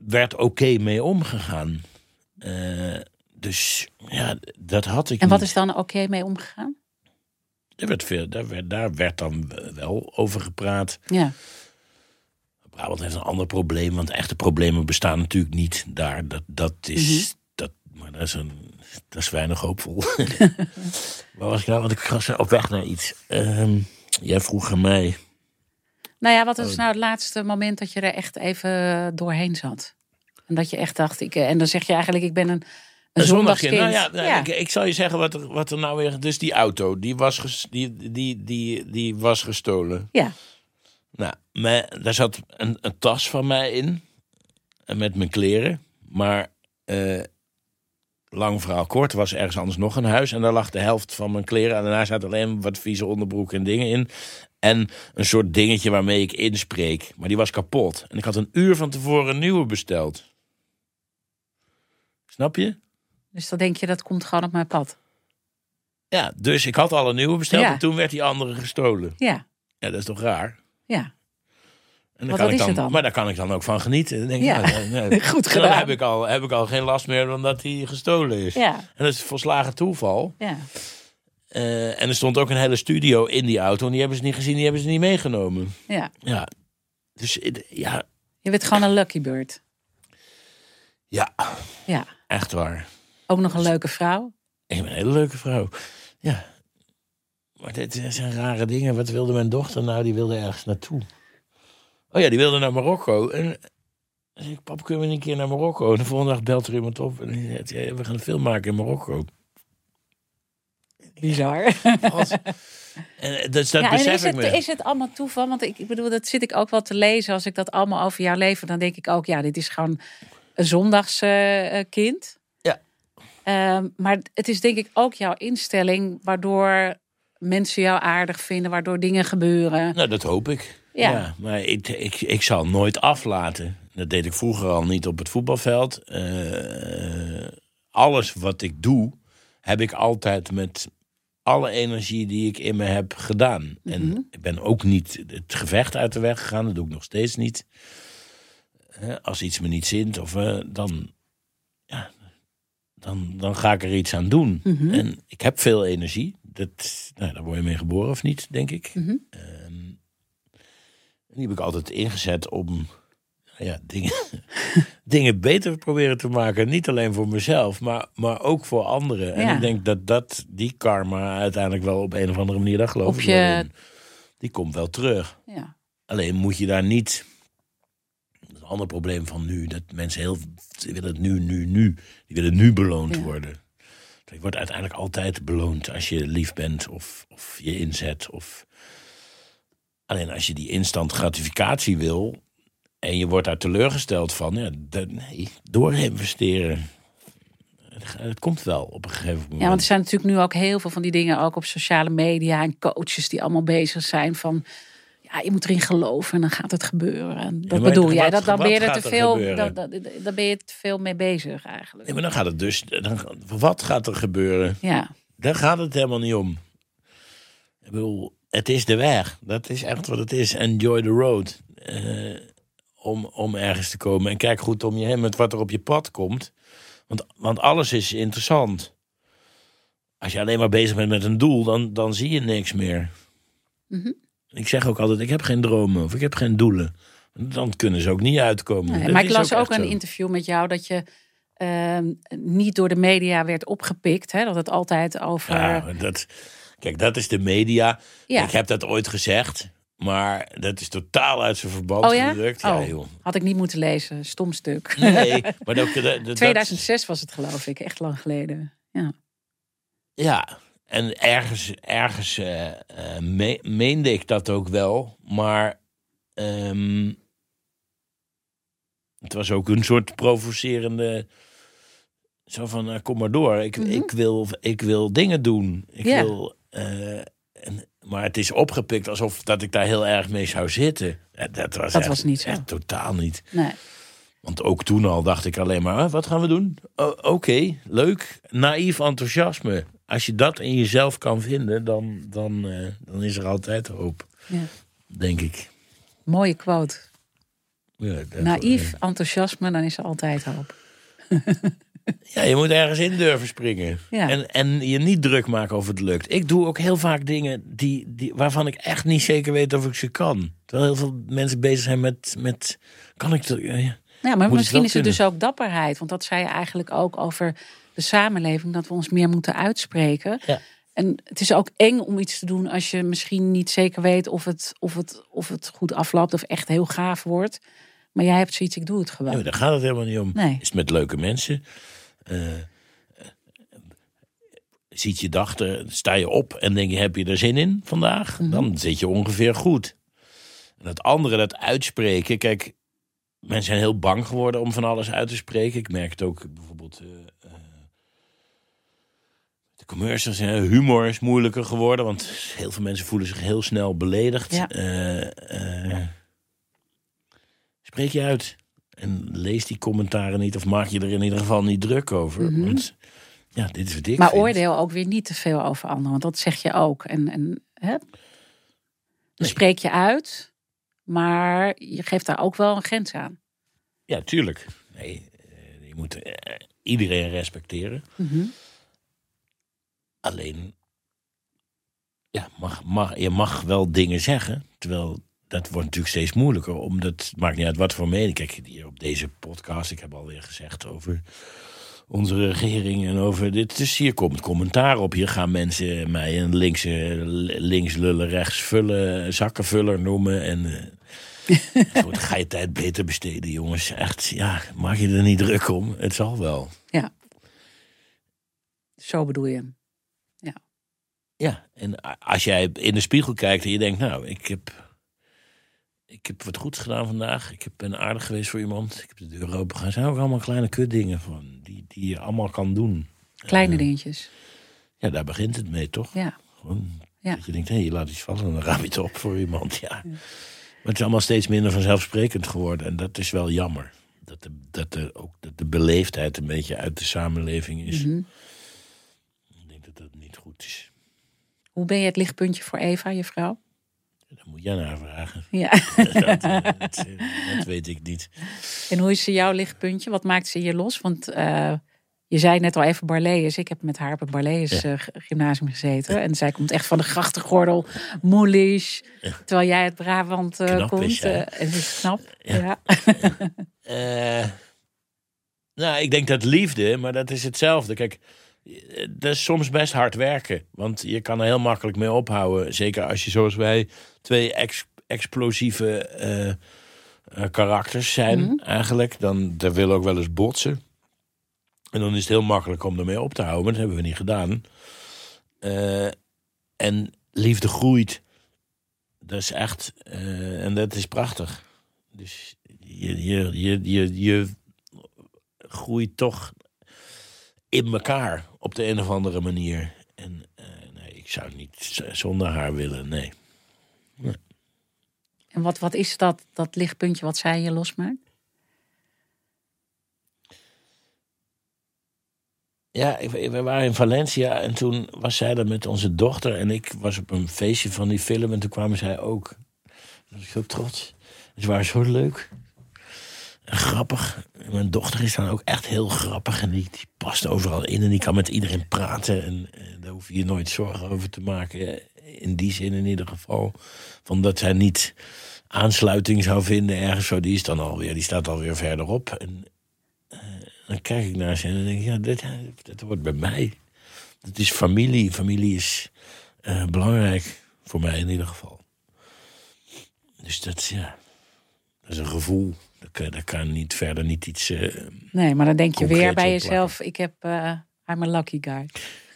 werd oké mee omgegaan. Eh, dus ja, dat had ik En wat niet. is dan oké mee omgegaan? Er werd veel, daar, werd, daar werd dan wel over gepraat. Ja, Brabant heeft een ander probleem, want echte problemen bestaan natuurlijk niet daar. Dat, dat is. dat, maar dat is, een, dat is weinig hoopvol. Waar was ik nou? Want ik was op weg naar iets. Ehm, jij vroeg aan mij. Nou ja, wat is Oh. nou het laatste moment dat je er echt even doorheen zat? En dat je echt dacht, ik, eh, en dan zeg je eigenlijk, ik ben een, een, zondagskind. Nou ja, Ja. Ik, ik zal je zeggen wat er, wat er nou weer. Dus die auto, die was, ges- die, die, die, die was gestolen. Ja. Nou, daar zat een, een tas van mij in. En met mijn kleren. Maar eh, lang verhaal kort, er was ergens anders nog een huis. En daar lag de helft van mijn kleren. En daarna zaten alleen wat vieze onderbroeken en dingen in. En een soort dingetje waarmee ik inspreek. Maar die was kapot. En ik had een uur van tevoren een nieuwe besteld. Snap je? Dus dan denk je, dat komt gewoon op mijn pad. Ja, dus ik had al een nieuwe besteld. Ja. En toen werd die andere gestolen. Ja, Ja, dat is toch raar? Ja. En kan ik dan, dan? Maar daar kan ik dan ook van genieten. Dan denk ik, Ja. nou, nee, nee. Goed Dan gedaan. heb ik, al, heb ik al geen last meer dan dat hij gestolen is. Ja, En dat is volslagen toeval. ja. Eh, en er stond ook een hele studio in die auto. En die hebben ze niet gezien, die hebben ze niet meegenomen. ja. Ja. Dus eh, ja, Je bent gewoon een lucky bird. ja, Ja. echt waar. Ook nog een leuke vrouw. Ik ben een hele leuke vrouw. Ja. Maar dit zijn rare dingen. Wat wilde mijn dochter nou? Die wilde ergens naartoe. Oh ja, die wilde naar Marokko. En zei ik, pap, kunnen we een keer naar Marokko? En de volgende dag belt er iemand op. En die zegt, ja, we gaan een film maken in Marokko. Bizar. En, eh, dus dat ja, en besef is ik het, me. is het allemaal toeval? Want ik, ik bedoel, dat zit ik ook wel te lezen. Als ik dat allemaal over jouw leven, dan denk ik ook, ja, dit is gewoon een zondagskind. Ja. Ehm, maar het is denk ik ook jouw instelling, waardoor mensen jou aardig vinden, waardoor dingen gebeuren. Nou, dat hoop ik. Ja. Ja, maar ik, ik, ik zal nooit aflaten. Dat deed ik vroeger al niet op het voetbalveld. Eh, alles wat ik doe, heb ik altijd met alle energie die ik in me heb gedaan. En ik ben ook niet het gevecht uit de weg gegaan. Dat doe ik nog steeds niet. Eh, als iets me niet zint, of, eh, dan, dan, dan ga ik er iets aan doen. En ik heb veel energie. Dat, nou, daar word je mee geboren of niet, denk ik. Mhm. Ehm, En die heb ik altijd ingezet om nou ja, dingen, dingen beter proberen te maken. Niet alleen voor mezelf, maar, maar ook voor anderen. En ik denk dat, dat die karma uiteindelijk wel op een of andere manier, daar geloof je- die komt wel terug. Ja. Alleen moet je daar niet. Een ander probleem van nu. Dat mensen heel. Ze willen het nu, nu, nu. Die willen nu beloond Ja. worden. Je wordt uiteindelijk altijd beloond als je lief bent of, of je inzet. Of... Alleen als je die instant gratificatie wil. en je wordt daar teleurgesteld van. Ja, dat, nee, doorinvesteren. Het, het komt wel op een gegeven moment. Ja, want er zijn natuurlijk nu ook heel veel van die dingen ook op sociale media en coaches die allemaal bezig zijn van ja, je moet erin geloven en dan gaat het gebeuren. En dat bedoel jij, dat, dan ben je er te veel, dan, dan, ben je te veel mee bezig eigenlijk. Nee, maar dan gaat het dus. Dan, wat gaat er gebeuren? Ja, Daar gaat het helemaal niet om. Ik bedoel, het is de weg. Dat is echt wat het is. Enjoy the road. Eh, om, om ergens te komen. En kijk goed om je heen met wat er op je pad komt. Want, want alles is interessant. Als je alleen maar bezig bent met een doel, dan, dan zie je niks meer. Mhm. Ik zeg ook altijd, ik heb geen dromen of ik heb geen doelen. Dan kunnen ze ook niet uitkomen. Nee, maar ik las ook, een zo. interview met jou dat je ehm, niet door de media werd opgepikt. Hè? Dat het altijd over. Ja, dat, kijk, dat is de media. Ja. Ik heb dat ooit gezegd, maar dat is totaal uit zijn verband Oh ja? Ja, Oh. joh. Had ik niet moeten lezen, stom stuk. Nee, maar dat, dat- 2006 was het geloof ik, echt lang geleden. Ja. ja, en ergens, ergens eh, eh, me- meende ik dat ook wel, maar ehm, het was ook een soort provocerende. Zo van, eh, kom maar door. Ik, Mhm. ik, wil, ik wil dingen doen. Ik wil, en, maar het is opgepikt alsof dat ik daar heel erg mee zou zitten. Dat was, Dat echt- was niet zo. echt totaal niet. Nee. Want ook toen al dacht ik alleen maar, "Ah, wat gaan we doen? Oké, leuk. Naïef enthousiasme. Als je dat in jezelf kan vinden, dan, dan, eh, dan is er altijd hoop. Ja. Denk ik. Mooie quote. Ja, Naïef enthousiasme, dan is er altijd hoop. Ja, je moet ergens in durven springen. Ja. En, en je niet druk maken of het lukt. Ik doe ook heel vaak dingen die, die, waarvan ik echt niet zeker weet of ik ze kan. Terwijl heel veel mensen bezig zijn met... met kan ik dat? Ja, maar misschien is het dus ook dapperheid. Want dat zei je eigenlijk ook over de samenleving. Dat we ons meer moeten uitspreken. Ja. En het is ook eng om iets te doen als je misschien niet zeker weet of het, of het, of het goed afloopt of echt heel gaaf wordt. Maar jij hebt zoiets, ik doe het gewoon. Nee, daar gaat het helemaal niet om. Nee. Is met leuke mensen. Eh, eh, ziet je dag, er- sta je op en denk je, heb je er zin in vandaag? Mhm. Dan zit je ongeveer goed. En dat andere, dat uitspreken. Kijk, mensen zijn heel bang geworden om van alles uit te spreken. Ik merk het ook bijvoorbeeld... eh, commercials, humor is moeilijker geworden. Want heel veel mensen voelen zich heel snel beledigd. Ja. Eh, eh, spreek je uit. En lees die commentaren niet. Of maak je er in ieder geval niet druk over. Mhm. Want ja, dit is wat ik maar vind. oordeel ook weer niet te veel over anderen. Want dat zeg je ook. En, en hè? Dan Nee. spreek je uit. Maar je geeft daar ook wel een grens aan. Ja, tuurlijk. Nee, eh, je moet iedereen respecteren. Mhm. Alleen, ja, mag, mag, je mag wel dingen zeggen. Terwijl dat wordt natuurlijk steeds moeilijker. Omdat het maakt niet uit wat voor mening. Kijk, hier op deze podcast, ik heb alweer gezegd over onze regering en over dit. Dus hier komt commentaar op. Hier gaan mensen mij een linkse, links lullen, rechts vullen, zakkenvuller noemen. En goed, ga je tijd beter besteden, jongens. Echt, ja, maak je er niet druk om. Het zal wel. Zo bedoel je hem. Ja, en als jij in de spiegel kijkt en je denkt, nou, ik heb, ik heb wat goeds gedaan vandaag. Ik heb- ben aardig geweest voor iemand. Ik heb de deur open gegaan. Zijn ook allemaal kleine kutdingen van, die, die je allemaal kan doen. Kleine Eh, dingetjes. Ja, daar begint het mee, toch? Ja. Gewoon Ja. Dat je denkt, hé, je laat iets vallen en dan raam je het op voor iemand. Ja. Maar het is allemaal steeds minder vanzelfsprekend geworden. En dat is wel jammer. Dat de, dat de, ook dat de beleefdheid een beetje uit de samenleving is. Mhm denk dat dat niet goed. Hoe ben je het lichtpuntje voor Eva, je vrouw? Daar moet jij naar vragen. Ja. dat, eh, dat, eh, dat weet ik niet. En hoe is ze jouw lichtpuntje? Wat maakt ze je los? Want eh, Je zei net al even Barlees. Ik heb met haar op het Barlees ja. gymnasium gezeten. En zij komt echt van de grachtengordel, Moelisch. Terwijl jij uit Brabant uh, komt. Is, en is knap. Ja. nou, ik denk dat liefde, maar dat is hetzelfde. Kijk, dat is soms best hard werken. Want je kan er heel makkelijk mee ophouden. Zeker als je zoals wij twee explosieve uh, karakters zijn mm eigenlijk. Dan daar wil ook wel eens botsen. En dan is het heel makkelijk om ermee op te houden. Maar dat hebben we niet gedaan. Uh, en liefde groeit. Dat is echt... en dat is prachtig. Dus je, je, je, je, je groeit toch in elkaar op de een of andere manier. En uh, nee, ik zou niet zonder haar willen, nee. nee. En wat, wat is dat, dat lichtpuntje wat zij je losmaakt? Ja, we waren in Valencia en toen was zij er met onze dochter. En ik was op een feestje van die film en toen kwamen zij ook. Daar was ik zo trots. Ze waren zo leuk grappig. Mijn dochter is dan ook echt heel grappig. En die, die past overal in. En die kan met iedereen praten. En, en daar hoef je je nooit zorgen over te maken. In die zin in ieder geval. Van dat zij niet aansluiting zou vinden ergens zo. Die is dan alweer, die staat alweer verderop. En uh, dan kijk ik naar ze en dan denk ik, ja, dit wordt bij mij. Het is familie. Familie is belangrijk voor mij in ieder geval. Dus dat, ja, dat is een gevoel. Daar kan niet verder niet iets. Uh, nee, maar dan denk je weer bij jezelf: ik heb. Uh, I'm a lucky guy.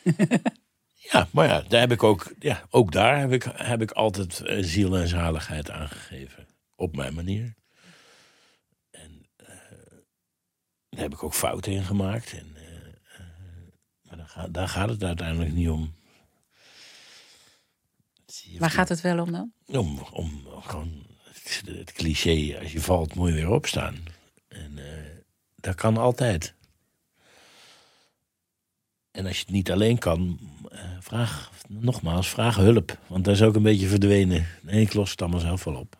ja, maar ja, daar heb ik ook. Ja, ook daar heb ik, heb ik altijd uh, ziel en zaligheid aangegeven. Op mijn manier. En daar heb ik ook fouten in gemaakt. En, maar daar gaat, daar gaat het uiteindelijk niet om. Waar gaat het wel om dan? Om, om gewoon het, cliché, als je valt moet je weer opstaan. En uh, dat kan altijd. En als je het niet alleen kan, uh, vraag, nogmaals, vraag hulp. Want dat is ook een beetje verdwenen. Nee, ik los het allemaal zelf wel op.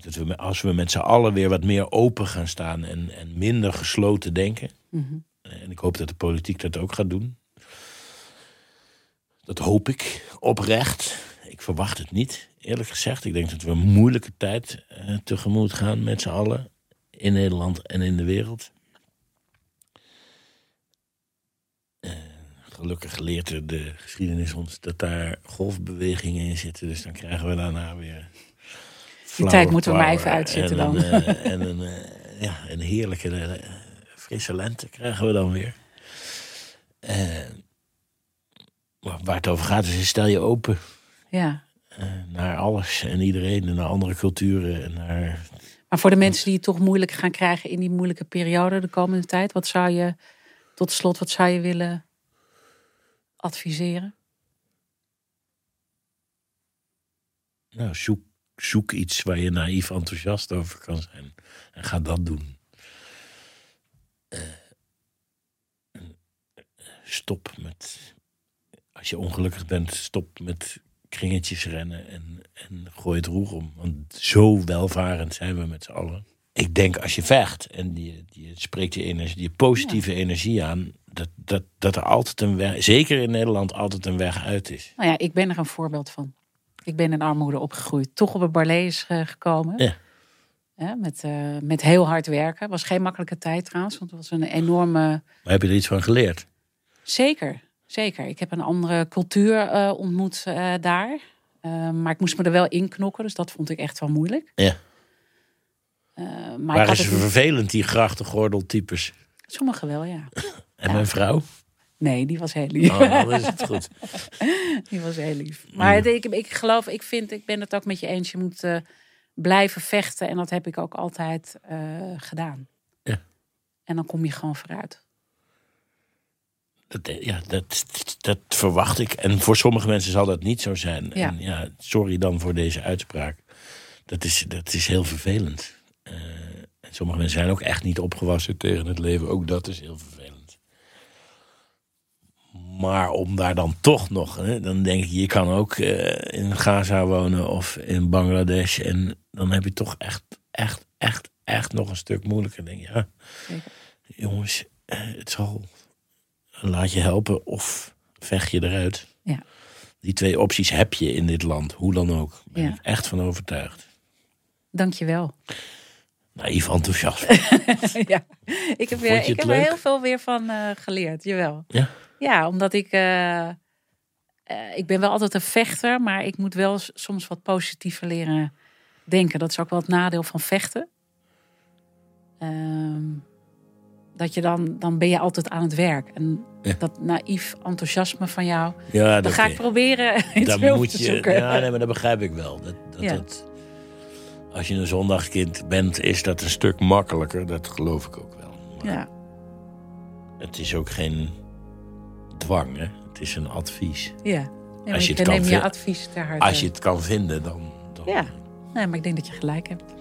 dat we, als we met z'n allen weer wat meer open gaan staan en, en minder gesloten denken. Mhm. En ik hoop dat de politiek dat ook gaat doen. Dat hoop ik oprecht ik verwacht het niet, eerlijk gezegd. Ik denk dat we een moeilijke tijd uh, tegemoet gaan met z'n allen. In Nederland en in de wereld. Uh, gelukkig leert de geschiedenis ons dat daar golfbewegingen in zitten. Dus dan krijgen we daarna weer. Die tijd moeten we maar even uitzitten dan. Uh, en een, ja, een heerlijke, frisse lente krijgen we dan weer. waar het over gaat is, stel je open. Ja. Uh, naar alles en iedereen en naar andere culturen. En naar... Maar voor de mensen die het toch moeilijk gaan krijgen in die moeilijke periode de komende tijd, wat zou je tot slot, wat zou je willen adviseren? Nou, zoek, zoek iets waar je naïef enthousiast over kan zijn. En ga dat doen. Uh, stop met. Als je ongelukkig bent, stop met kringetjes rennen en, en gooi het roer om. Want zo welvarend zijn we met z'n allen. Ik denk als je vecht en je, je spreekt je, energie, je positieve energie aan, dat, dat, dat er altijd een weg, zeker in Nederland, altijd een weg uit is. Nou ja, ik ben er een voorbeeld van. Ik ben in armoede opgegroeid, toch op het Barlees uh, gekomen. Ja. Ja, met, uh, met heel hard werken. Was geen makkelijke tijd trouwens, want het was een enorme. Maar heb je er iets van geleerd? Zeker. Zeker. Ik heb een andere cultuur uh, ontmoet uh, daar. Uh, maar ik moest me er wel in knokken, dus dat vond ik echt wel moeilijk. Ja. maar Waren ze vervelend, die grachtengordeltypes? Sommige wel, ja. en mijn vrouw? Nee, die was heel lief. Oh, dat is het goed. die was heel lief. Maar mm. ik, ik geloof, ik vind, ik ben het ook met je eens. Je moet blijven vechten. En dat heb ik ook altijd gedaan. Ja. En dan kom je gewoon vooruit. Dat, ja, dat, dat verwacht ik. En voor sommige mensen zal dat niet zo zijn. Ja. En ja, sorry dan voor deze uitspraak. Dat is, dat is heel vervelend. Uh, en sommige mensen zijn ook echt niet opgewassen tegen het leven. Ook dat is heel vervelend. Maar om daar dan toch nog, hè, dan denk ik, je kan ook uh, in Gaza wonen of in Bangladesh. En dan heb je toch echt, echt, echt, echt nog een stuk moeilijker. Denk je, ja, Zeker. jongens, eh, het zal. Laat je helpen of vecht je eruit. Ja. Die twee opties heb je in dit land, hoe dan ook. Daar ben Ja. ik echt van overtuigd. Dankjewel. Naïef enthousiasme. ja, ik heb, weer, je ik heb er heel veel weer van eh, geleerd, jawel. Ja? Ja, omdat ik... eh, eh, ik ben wel altijd een vechter, maar ik moet wel soms wat positiever leren denken. Dat is ook wel het nadeel van vechten. Ehm, dat je dan, dan ben je altijd aan het werk. En Ja. dat naïef enthousiasme van jou, Ja, dan dat ga ik proberen iets moet te je. zoeken. Ja, nee, maar dat begrijp ik wel. Dat, dat, Ja. dat- als je een zondagkind bent, is dat een stuk makkelijker. Dat geloof ik ook wel. Maar Ja. Het is ook geen dwang, hè? Het is een advies. Ja. Nee, Als je het kan neem je advies ter harte. Als je het kan vinden, dan. dan Ja. Nee, maar ik denk dat je gelijk hebt.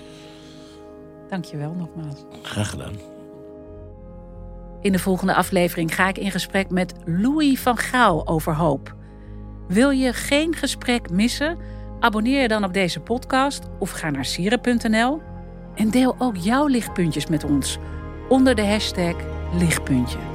Dank je wel nogmaals. Graag gedaan. In de volgende aflevering ga ik in gesprek met Louis van Gaal over hoop. Wil je geen gesprek missen? Abonneer je dan op deze podcast of ga naar sieren.nl en deel ook jouw lichtpuntjes met ons onder de hashtag lichtpuntje.